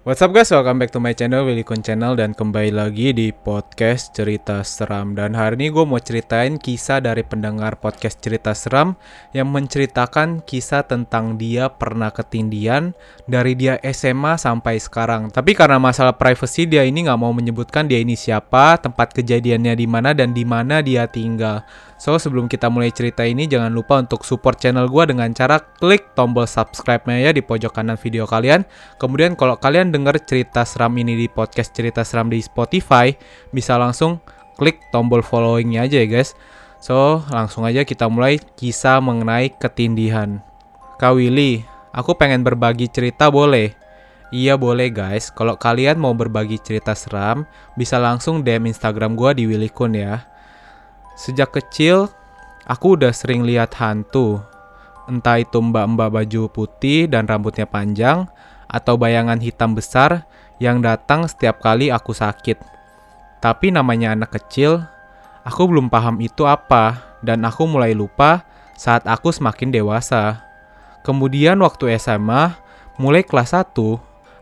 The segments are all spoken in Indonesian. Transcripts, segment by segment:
What's up guys, welcome back to my channel, Willy Kun Channel Dan kembali lagi di podcast cerita seram. Dan hari ini gue mau ceritain kisah dari pendengar podcast cerita seram Yang menceritakan kisah tentang dia pernah ketindian Dari dia SMA sampai sekarang. Tapi karena masalah privacy dia ini nggak mau menyebutkan dia ini siapa Tempat kejadiannya di mana dan di mana dia tinggal So sebelum kita mulai cerita ini jangan lupa untuk support channel gue dengan cara klik tombol subscribe-nya ya di pojok kanan video kalian. Kemudian kalau kalian dengar cerita seram ini di podcast cerita seram di Spotify, bisa langsung klik tombol following-nya aja ya guys. So langsung aja kita mulai kisah mengenai ketindihan. Kak Willy, aku pengen berbagi cerita boleh? Iya boleh guys, kalau kalian mau berbagi cerita seram, bisa langsung DM Instagram gue di Willy Kun ya. Sejak kecil, aku udah sering lihat hantu. Entah itu mbak-mbak baju putih dan rambutnya panjang, atau bayangan hitam besar yang datang setiap kali aku sakit. Tapi namanya anak kecil, aku belum paham itu apa, dan aku mulai lupa saat aku semakin dewasa. Kemudian waktu SMA, mulai kelas 1,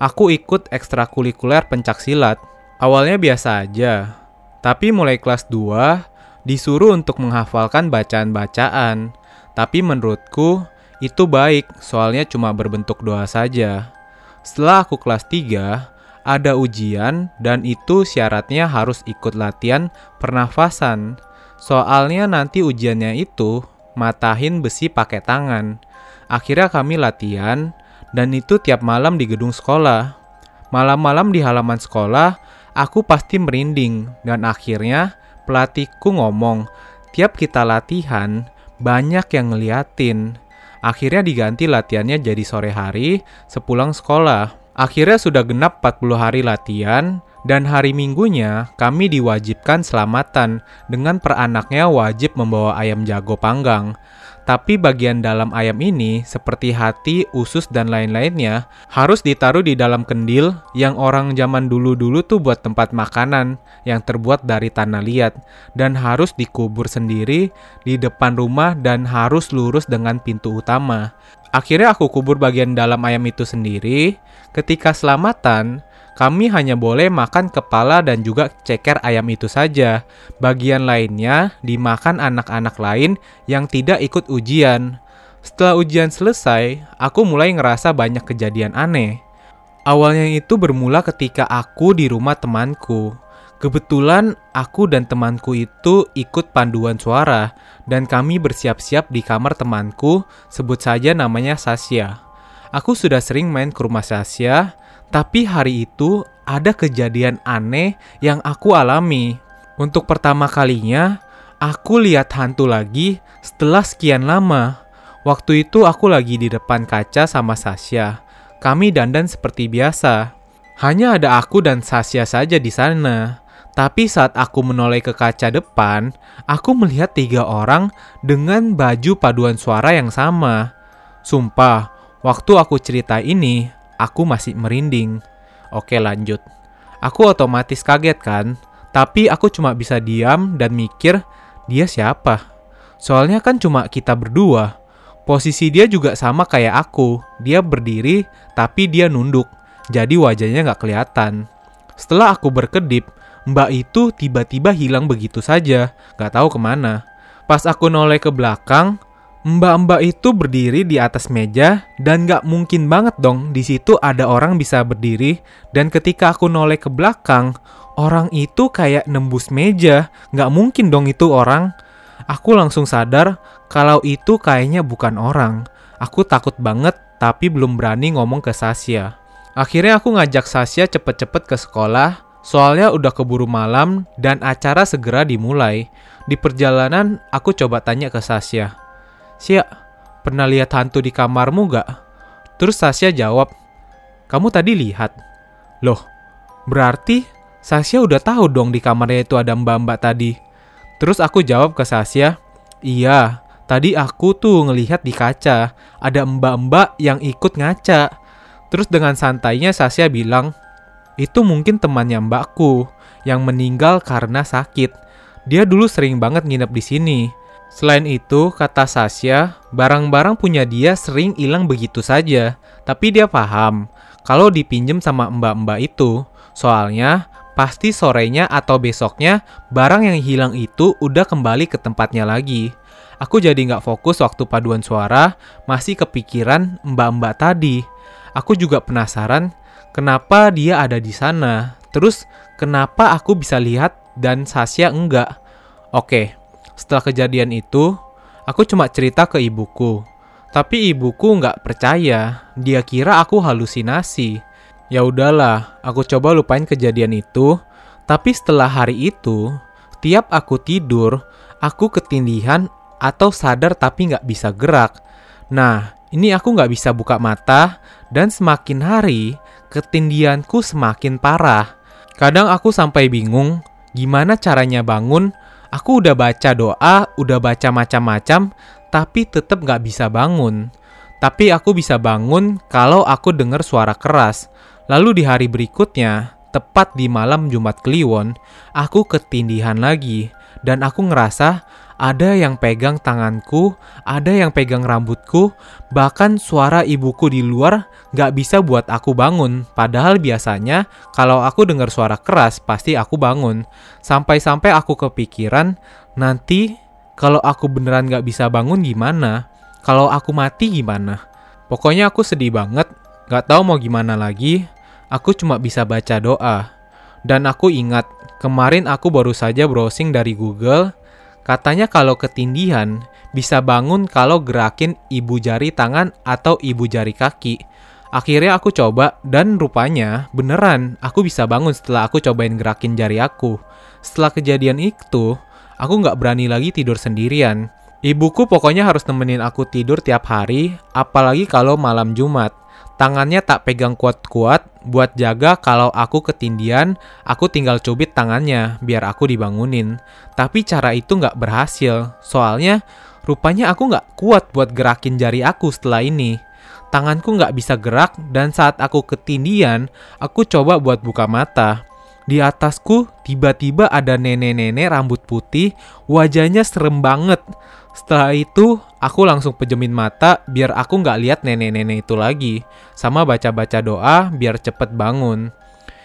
aku ikut ekstrakurikuler pencak silat. Awalnya biasa aja, tapi mulai kelas 2, disuruh untuk menghafalkan bacaan-bacaan. Tapi menurutku itu baik, soalnya cuma berbentuk doa saja. Setelah aku kelas 3, ada ujian dan itu syaratnya harus ikut latihan pernafasan. Soalnya nanti ujiannya itu matahin besi pakai tangan. Akhirnya kami latihan dan itu tiap malam di gedung sekolah. Malam-malam di halaman sekolah, aku pasti merinding dan akhirnya Pelatihku ngomong, tiap kita latihan, banyak yang ngeliatin. Akhirnya diganti latihannya jadi sore hari, sepulang sekolah. Akhirnya sudah genap 40 hari latihan, dan hari minggunya kami diwajibkan selamatan dengan peranaknya wajib membawa ayam jago panggang. Tapi bagian dalam ayam ini, seperti hati, usus, dan lain-lainnya, harus ditaruh di dalam kendil yang orang zaman dulu-dulu tuh buat tempat makanan yang terbuat dari tanah liat, dan harus dikubur sendiri di depan rumah dan harus lurus dengan pintu utama. Akhirnya aku kubur bagian dalam ayam itu sendiri. Ketika selamatan, kami hanya boleh makan kepala dan juga ceker ayam itu saja. Bagian lainnya dimakan anak-anak lain yang tidak ikut ujian. Setelah ujian selesai, aku mulai ngerasa banyak kejadian aneh. Awalnya itu bermula ketika aku di rumah temanku. Kebetulan aku dan temanku itu ikut panduan suara dan kami bersiap-siap di kamar temanku, sebut saja namanya Sasya. Aku sudah sering main ke rumah Sasya, tapi hari itu ada kejadian aneh yang aku alami. Untuk pertama kalinya, aku lihat hantu lagi setelah sekian lama. Waktu itu aku lagi di depan kaca sama Sasya. Kami dandan seperti biasa. Hanya ada aku dan Sasya saja di sana. Tapi saat aku menoleh ke kaca depan, aku melihat tiga orang dengan baju paduan suara yang sama. Sumpah, waktu aku cerita ini, Aku masih merinding. Oke lanjut. Aku otomatis kaget kan, tapi aku cuma bisa diam dan mikir dia siapa. Soalnya kan cuma kita berdua. Posisi dia juga sama kayak aku. Dia berdiri, tapi dia nunduk. Jadi wajahnya nggak kelihatan. Setelah aku berkedip, mbak itu tiba-tiba hilang begitu saja. Nggak tahu ke mana. Pas aku noleh ke belakang, Mbak-mbak itu berdiri di atas meja dan gak mungkin banget dong di situ ada orang bisa berdiri dan ketika aku noleh ke belakang, orang itu kayak nembus meja, gak mungkin dong itu orang. Aku langsung sadar kalau itu kayaknya bukan orang. Aku takut banget tapi belum berani ngomong ke Sasya. Akhirnya aku ngajak Sasya cepet-cepet ke sekolah, soalnya udah keburu malam dan acara segera dimulai. Di perjalanan aku coba tanya ke Sasya, Sia, pernah lihat hantu di kamarmu gak? Terus Sasya jawab, kamu tadi lihat. Loh, berarti Sasya udah tahu dong di kamarnya itu ada mbak-mbak tadi. Terus aku jawab ke Sasya, iya, tadi aku tuh ngelihat di kaca, ada mbak-mbak yang ikut ngaca. Terus dengan santainya Sasya bilang, itu mungkin temannya mbakku yang meninggal karena sakit. Dia dulu sering banget nginep di sini. Selain itu, kata Sasya, barang-barang punya dia sering hilang begitu saja. Tapi dia paham kalau dipinjem sama mbak-mbak itu. Soalnya pasti sorenya atau besoknya barang yang hilang itu udah kembali ke tempatnya lagi. Aku jadi nggak fokus waktu paduan suara, masih kepikiran mbak-mbak tadi. Aku juga penasaran kenapa dia ada di sana. Terus kenapa aku bisa lihat dan Sasya enggak? Oke, setelah kejadian itu, aku cuma cerita ke ibuku. Tapi ibuku nggak percaya, dia kira aku halusinasi. Ya udahlah, aku coba lupain kejadian itu. Tapi setelah hari itu, tiap aku tidur, aku ketindihan atau sadar tapi nggak bisa gerak. Nah, ini aku nggak bisa buka mata, dan semakin hari, ketindihanku semakin parah. Kadang aku sampai bingung, gimana caranya bangun, aku udah baca doa, udah baca macam-macam, tapi tetap gak bisa bangun. Tapi aku bisa bangun kalau aku dengar suara keras. Lalu di hari berikutnya, tepat di malam Jumat Kliwon, aku ketindihan lagi. Dan aku ngerasa ada yang pegang tanganku, ada yang pegang rambutku, bahkan suara ibuku di luar gak bisa buat aku bangun. Padahal biasanya kalau aku dengar suara keras pasti aku bangun. Sampai-sampai aku kepikiran nanti kalau aku beneran gak bisa bangun gimana? Kalau aku mati gimana? Pokoknya aku sedih banget, gak tahu mau gimana lagi. Aku cuma bisa baca doa. Dan aku ingat, kemarin aku baru saja browsing dari Google, katanya kalau ketindihan bisa bangun kalau gerakin ibu jari tangan atau ibu jari kaki. Akhirnya aku coba dan rupanya beneran aku bisa bangun setelah aku cobain gerakin jari aku. Setelah kejadian itu, aku nggak berani lagi tidur sendirian. Ibuku pokoknya harus nemenin aku tidur tiap hari, apalagi kalau malam Jumat. Tangannya tak pegang kuat-kuat buat jaga kalau aku ketindian, aku tinggal cubit tangannya biar aku dibangunin. Tapi cara itu nggak berhasil, soalnya rupanya aku nggak kuat buat gerakin jari aku setelah ini. Tanganku nggak bisa gerak dan saat aku ketindian, aku coba buat buka mata. Di atasku tiba-tiba ada nenek-nenek rambut putih, wajahnya serem banget. Setelah itu, aku langsung pejemin mata biar aku nggak lihat nenek-nenek itu lagi. Sama baca-baca doa biar cepet bangun.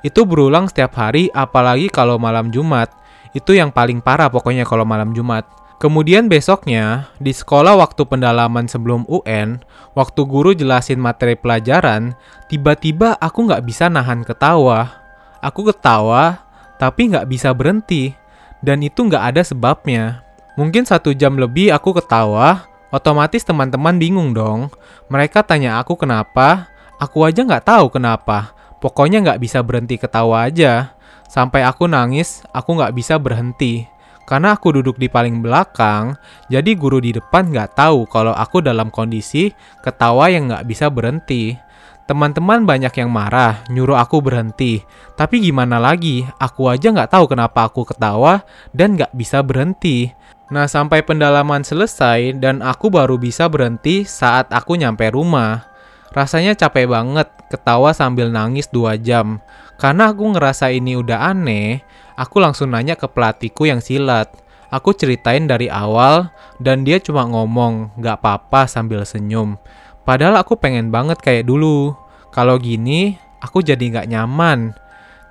Itu berulang setiap hari, apalagi kalau malam Jumat. Itu yang paling parah pokoknya kalau malam Jumat. Kemudian besoknya, di sekolah waktu pendalaman sebelum UN, waktu guru jelasin materi pelajaran, tiba-tiba aku nggak bisa nahan ketawa. Aku ketawa, tapi nggak bisa berhenti. Dan itu nggak ada sebabnya. Mungkin satu jam lebih aku ketawa, otomatis teman-teman bingung dong. Mereka tanya aku kenapa, aku aja nggak tahu kenapa. Pokoknya nggak bisa berhenti ketawa aja. Sampai aku nangis, aku nggak bisa berhenti. Karena aku duduk di paling belakang, jadi guru di depan nggak tahu kalau aku dalam kondisi ketawa yang nggak bisa berhenti. Teman-teman banyak yang marah, nyuruh aku berhenti. Tapi gimana lagi, aku aja nggak tahu kenapa aku ketawa dan nggak bisa berhenti. Nah, sampai pendalaman selesai dan aku baru bisa berhenti saat aku nyampe rumah. Rasanya capek banget, ketawa sambil nangis dua jam. Karena aku ngerasa ini udah aneh, aku langsung nanya ke pelatihku yang silat. Aku ceritain dari awal, dan dia cuma ngomong, gak apa-apa sambil senyum. Padahal aku pengen banget kayak dulu. Kalau gini, aku jadi nggak nyaman.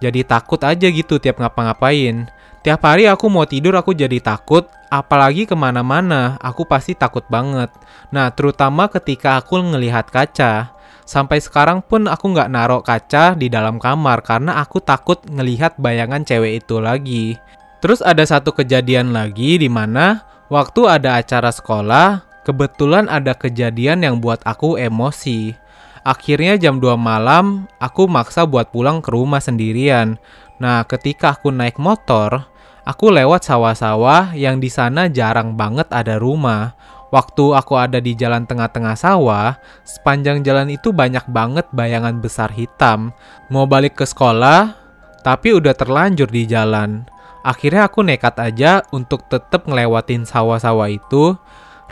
Jadi takut aja gitu tiap ngapa-ngapain. Tiap hari aku mau tidur aku jadi takut, apalagi ke mana-mana, aku pasti takut banget. Nah, terutama ketika aku ngelihat kaca. Sampai sekarang pun aku nggak naruh kaca di dalam kamar karena aku takut ngelihat bayangan cewek itu lagi. Terus ada satu kejadian lagi di mana waktu ada acara sekolah, Kebetulan ada kejadian yang buat aku emosi. Akhirnya jam 2 malam, aku maksa buat pulang ke rumah sendirian. Nah, ketika aku naik motor, aku lewat sawah-sawah yang di sana jarang banget ada rumah. Waktu aku ada di jalan tengah-tengah sawah, sepanjang jalan itu banyak banget bayangan besar hitam. Mau balik ke sekolah, tapi udah terlanjur di jalan. Akhirnya aku nekat aja untuk tetap ngelewatin sawah-sawah itu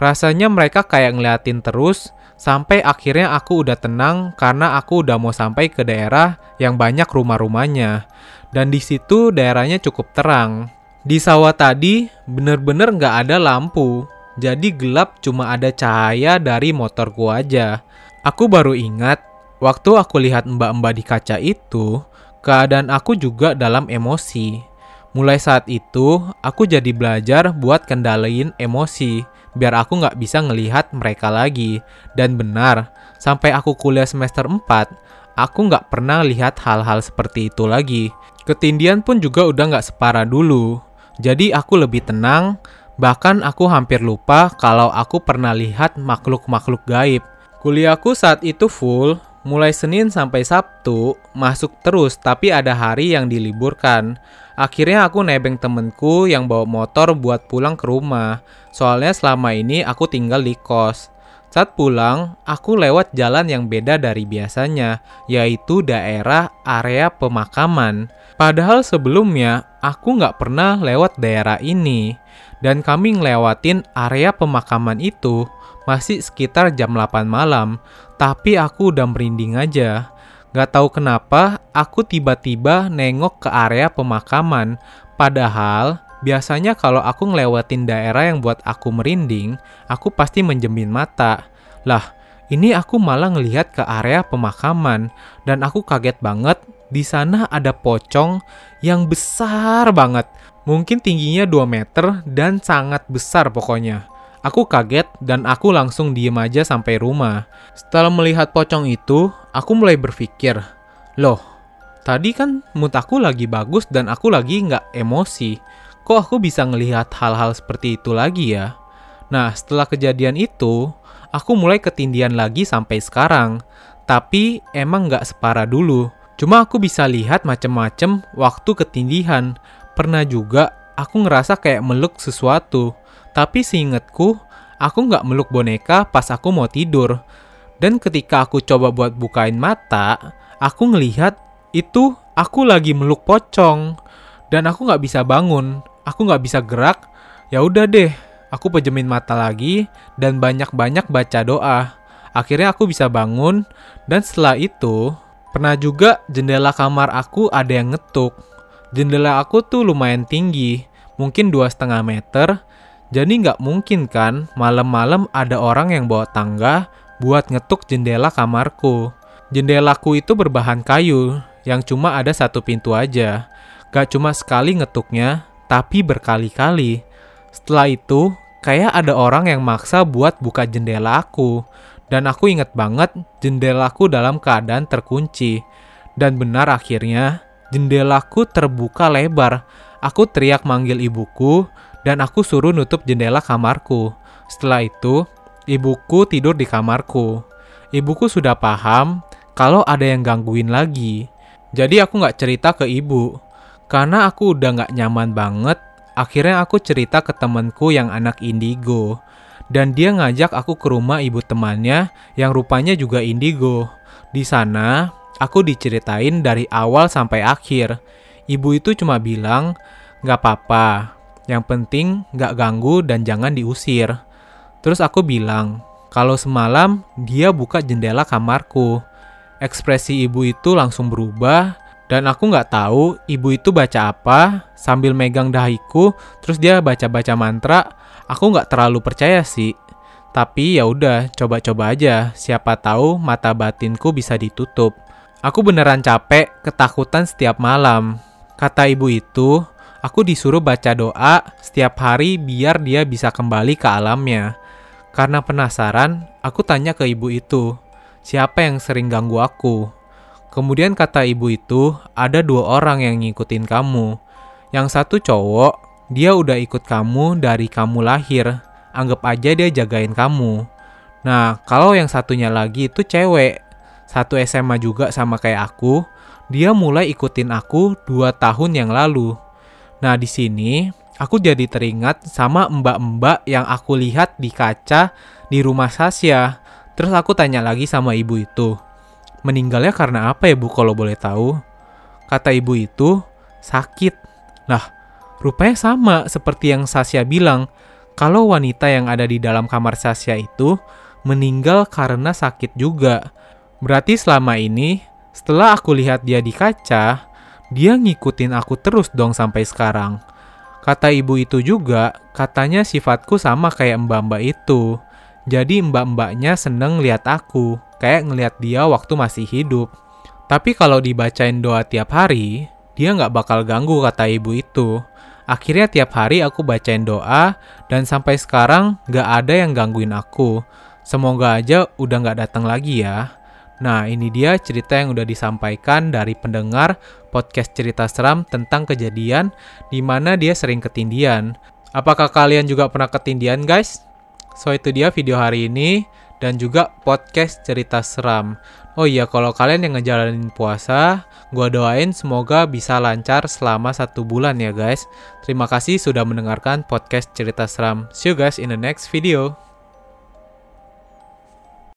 Rasanya mereka kayak ngeliatin terus, sampai akhirnya aku udah tenang karena aku udah mau sampai ke daerah yang banyak rumah-rumahnya. Dan di situ daerahnya cukup terang. Di sawah tadi bener-bener nggak ada lampu, jadi gelap cuma ada cahaya dari motorku aja. Aku baru ingat, waktu aku lihat mbak-mbak di kaca itu, keadaan aku juga dalam emosi. Mulai saat itu, aku jadi belajar buat kendaliin emosi, biar aku nggak bisa ngelihat mereka lagi. Dan benar, sampai aku kuliah semester 4, aku nggak pernah lihat hal-hal seperti itu lagi. Ketindian pun juga udah nggak separah dulu. Jadi aku lebih tenang, bahkan aku hampir lupa kalau aku pernah lihat makhluk-makhluk gaib. Kuliahku saat itu full, mulai Senin sampai Sabtu, masuk terus tapi ada hari yang diliburkan. Akhirnya aku nebeng temenku yang bawa motor buat pulang ke rumah. Soalnya selama ini aku tinggal di kos. Saat pulang, aku lewat jalan yang beda dari biasanya, yaitu daerah area pemakaman. Padahal sebelumnya, aku nggak pernah lewat daerah ini. Dan kami ngelewatin area pemakaman itu masih sekitar jam 8 malam, tapi aku udah merinding aja. Gak tahu kenapa, aku tiba-tiba nengok ke area pemakaman. Padahal, Biasanya kalau aku ngelewatin daerah yang buat aku merinding, aku pasti menjemin mata. Lah, ini aku malah ngelihat ke area pemakaman dan aku kaget banget di sana ada pocong yang besar banget. Mungkin tingginya 2 meter dan sangat besar pokoknya. Aku kaget dan aku langsung diem aja sampai rumah. Setelah melihat pocong itu, aku mulai berpikir, loh, tadi kan mood aku lagi bagus dan aku lagi nggak emosi kok aku bisa ngelihat hal-hal seperti itu lagi ya? Nah, setelah kejadian itu, aku mulai ketindian lagi sampai sekarang. Tapi emang nggak separah dulu. Cuma aku bisa lihat macem-macem waktu ketindihan. Pernah juga aku ngerasa kayak meluk sesuatu. Tapi seingetku, aku nggak meluk boneka pas aku mau tidur. Dan ketika aku coba buat bukain mata, aku ngelihat itu aku lagi meluk pocong. Dan aku nggak bisa bangun aku nggak bisa gerak, ya udah deh, aku pejemin mata lagi dan banyak-banyak baca doa. Akhirnya aku bisa bangun dan setelah itu pernah juga jendela kamar aku ada yang ngetuk. Jendela aku tuh lumayan tinggi, mungkin dua setengah meter. Jadi nggak mungkin kan malam-malam ada orang yang bawa tangga buat ngetuk jendela kamarku. Jendelaku itu berbahan kayu, yang cuma ada satu pintu aja. Gak cuma sekali ngetuknya, tapi berkali-kali. Setelah itu, kayak ada orang yang maksa buat buka jendela aku. Dan aku inget banget jendelaku dalam keadaan terkunci. Dan benar akhirnya, jendelaku terbuka lebar. Aku teriak manggil ibuku, dan aku suruh nutup jendela kamarku. Setelah itu, ibuku tidur di kamarku. Ibuku sudah paham kalau ada yang gangguin lagi. Jadi aku nggak cerita ke ibu. Karena aku udah gak nyaman banget, akhirnya aku cerita ke temenku yang anak indigo. Dan dia ngajak aku ke rumah ibu temannya yang rupanya juga indigo. Di sana, aku diceritain dari awal sampai akhir. Ibu itu cuma bilang, gak apa-apa, yang penting gak ganggu dan jangan diusir. Terus aku bilang, kalau semalam dia buka jendela kamarku. Ekspresi ibu itu langsung berubah dan aku nggak tahu ibu itu baca apa sambil megang dahiku, terus dia baca-baca mantra. Aku nggak terlalu percaya sih. Tapi ya udah, coba-coba aja. Siapa tahu mata batinku bisa ditutup. Aku beneran capek, ketakutan setiap malam. Kata ibu itu, aku disuruh baca doa setiap hari biar dia bisa kembali ke alamnya. Karena penasaran, aku tanya ke ibu itu, siapa yang sering ganggu aku? Kemudian kata ibu itu, ada dua orang yang ngikutin kamu. Yang satu cowok, dia udah ikut kamu dari kamu lahir. Anggap aja dia jagain kamu. Nah, kalau yang satunya lagi itu cewek. Satu SMA juga sama kayak aku. Dia mulai ikutin aku dua tahun yang lalu. Nah, di sini aku jadi teringat sama mbak-mbak yang aku lihat di kaca di rumah Sasya. Terus aku tanya lagi sama ibu itu, Meninggalnya karena apa ya bu kalau boleh tahu? Kata ibu itu, sakit. Nah, rupanya sama seperti yang Sasya bilang, kalau wanita yang ada di dalam kamar Sasya itu meninggal karena sakit juga. Berarti selama ini, setelah aku lihat dia di kaca, dia ngikutin aku terus dong sampai sekarang. Kata ibu itu juga, katanya sifatku sama kayak mbak-mbak itu. Jadi mbak-mbaknya seneng lihat aku. Kayak ngelihat dia waktu masih hidup. Tapi kalau dibacain doa tiap hari, dia nggak bakal ganggu kata ibu itu. Akhirnya tiap hari aku bacain doa dan sampai sekarang nggak ada yang gangguin aku. Semoga aja udah nggak datang lagi ya. Nah, ini dia cerita yang udah disampaikan dari pendengar podcast cerita seram tentang kejadian di mana dia sering ketindian. Apakah kalian juga pernah ketindian, guys? So, itu dia video hari ini dan juga podcast cerita seram. Oh iya, kalau kalian yang ngejalanin puasa, gua doain semoga bisa lancar selama satu bulan ya guys. Terima kasih sudah mendengarkan podcast cerita seram. See you guys in the next video.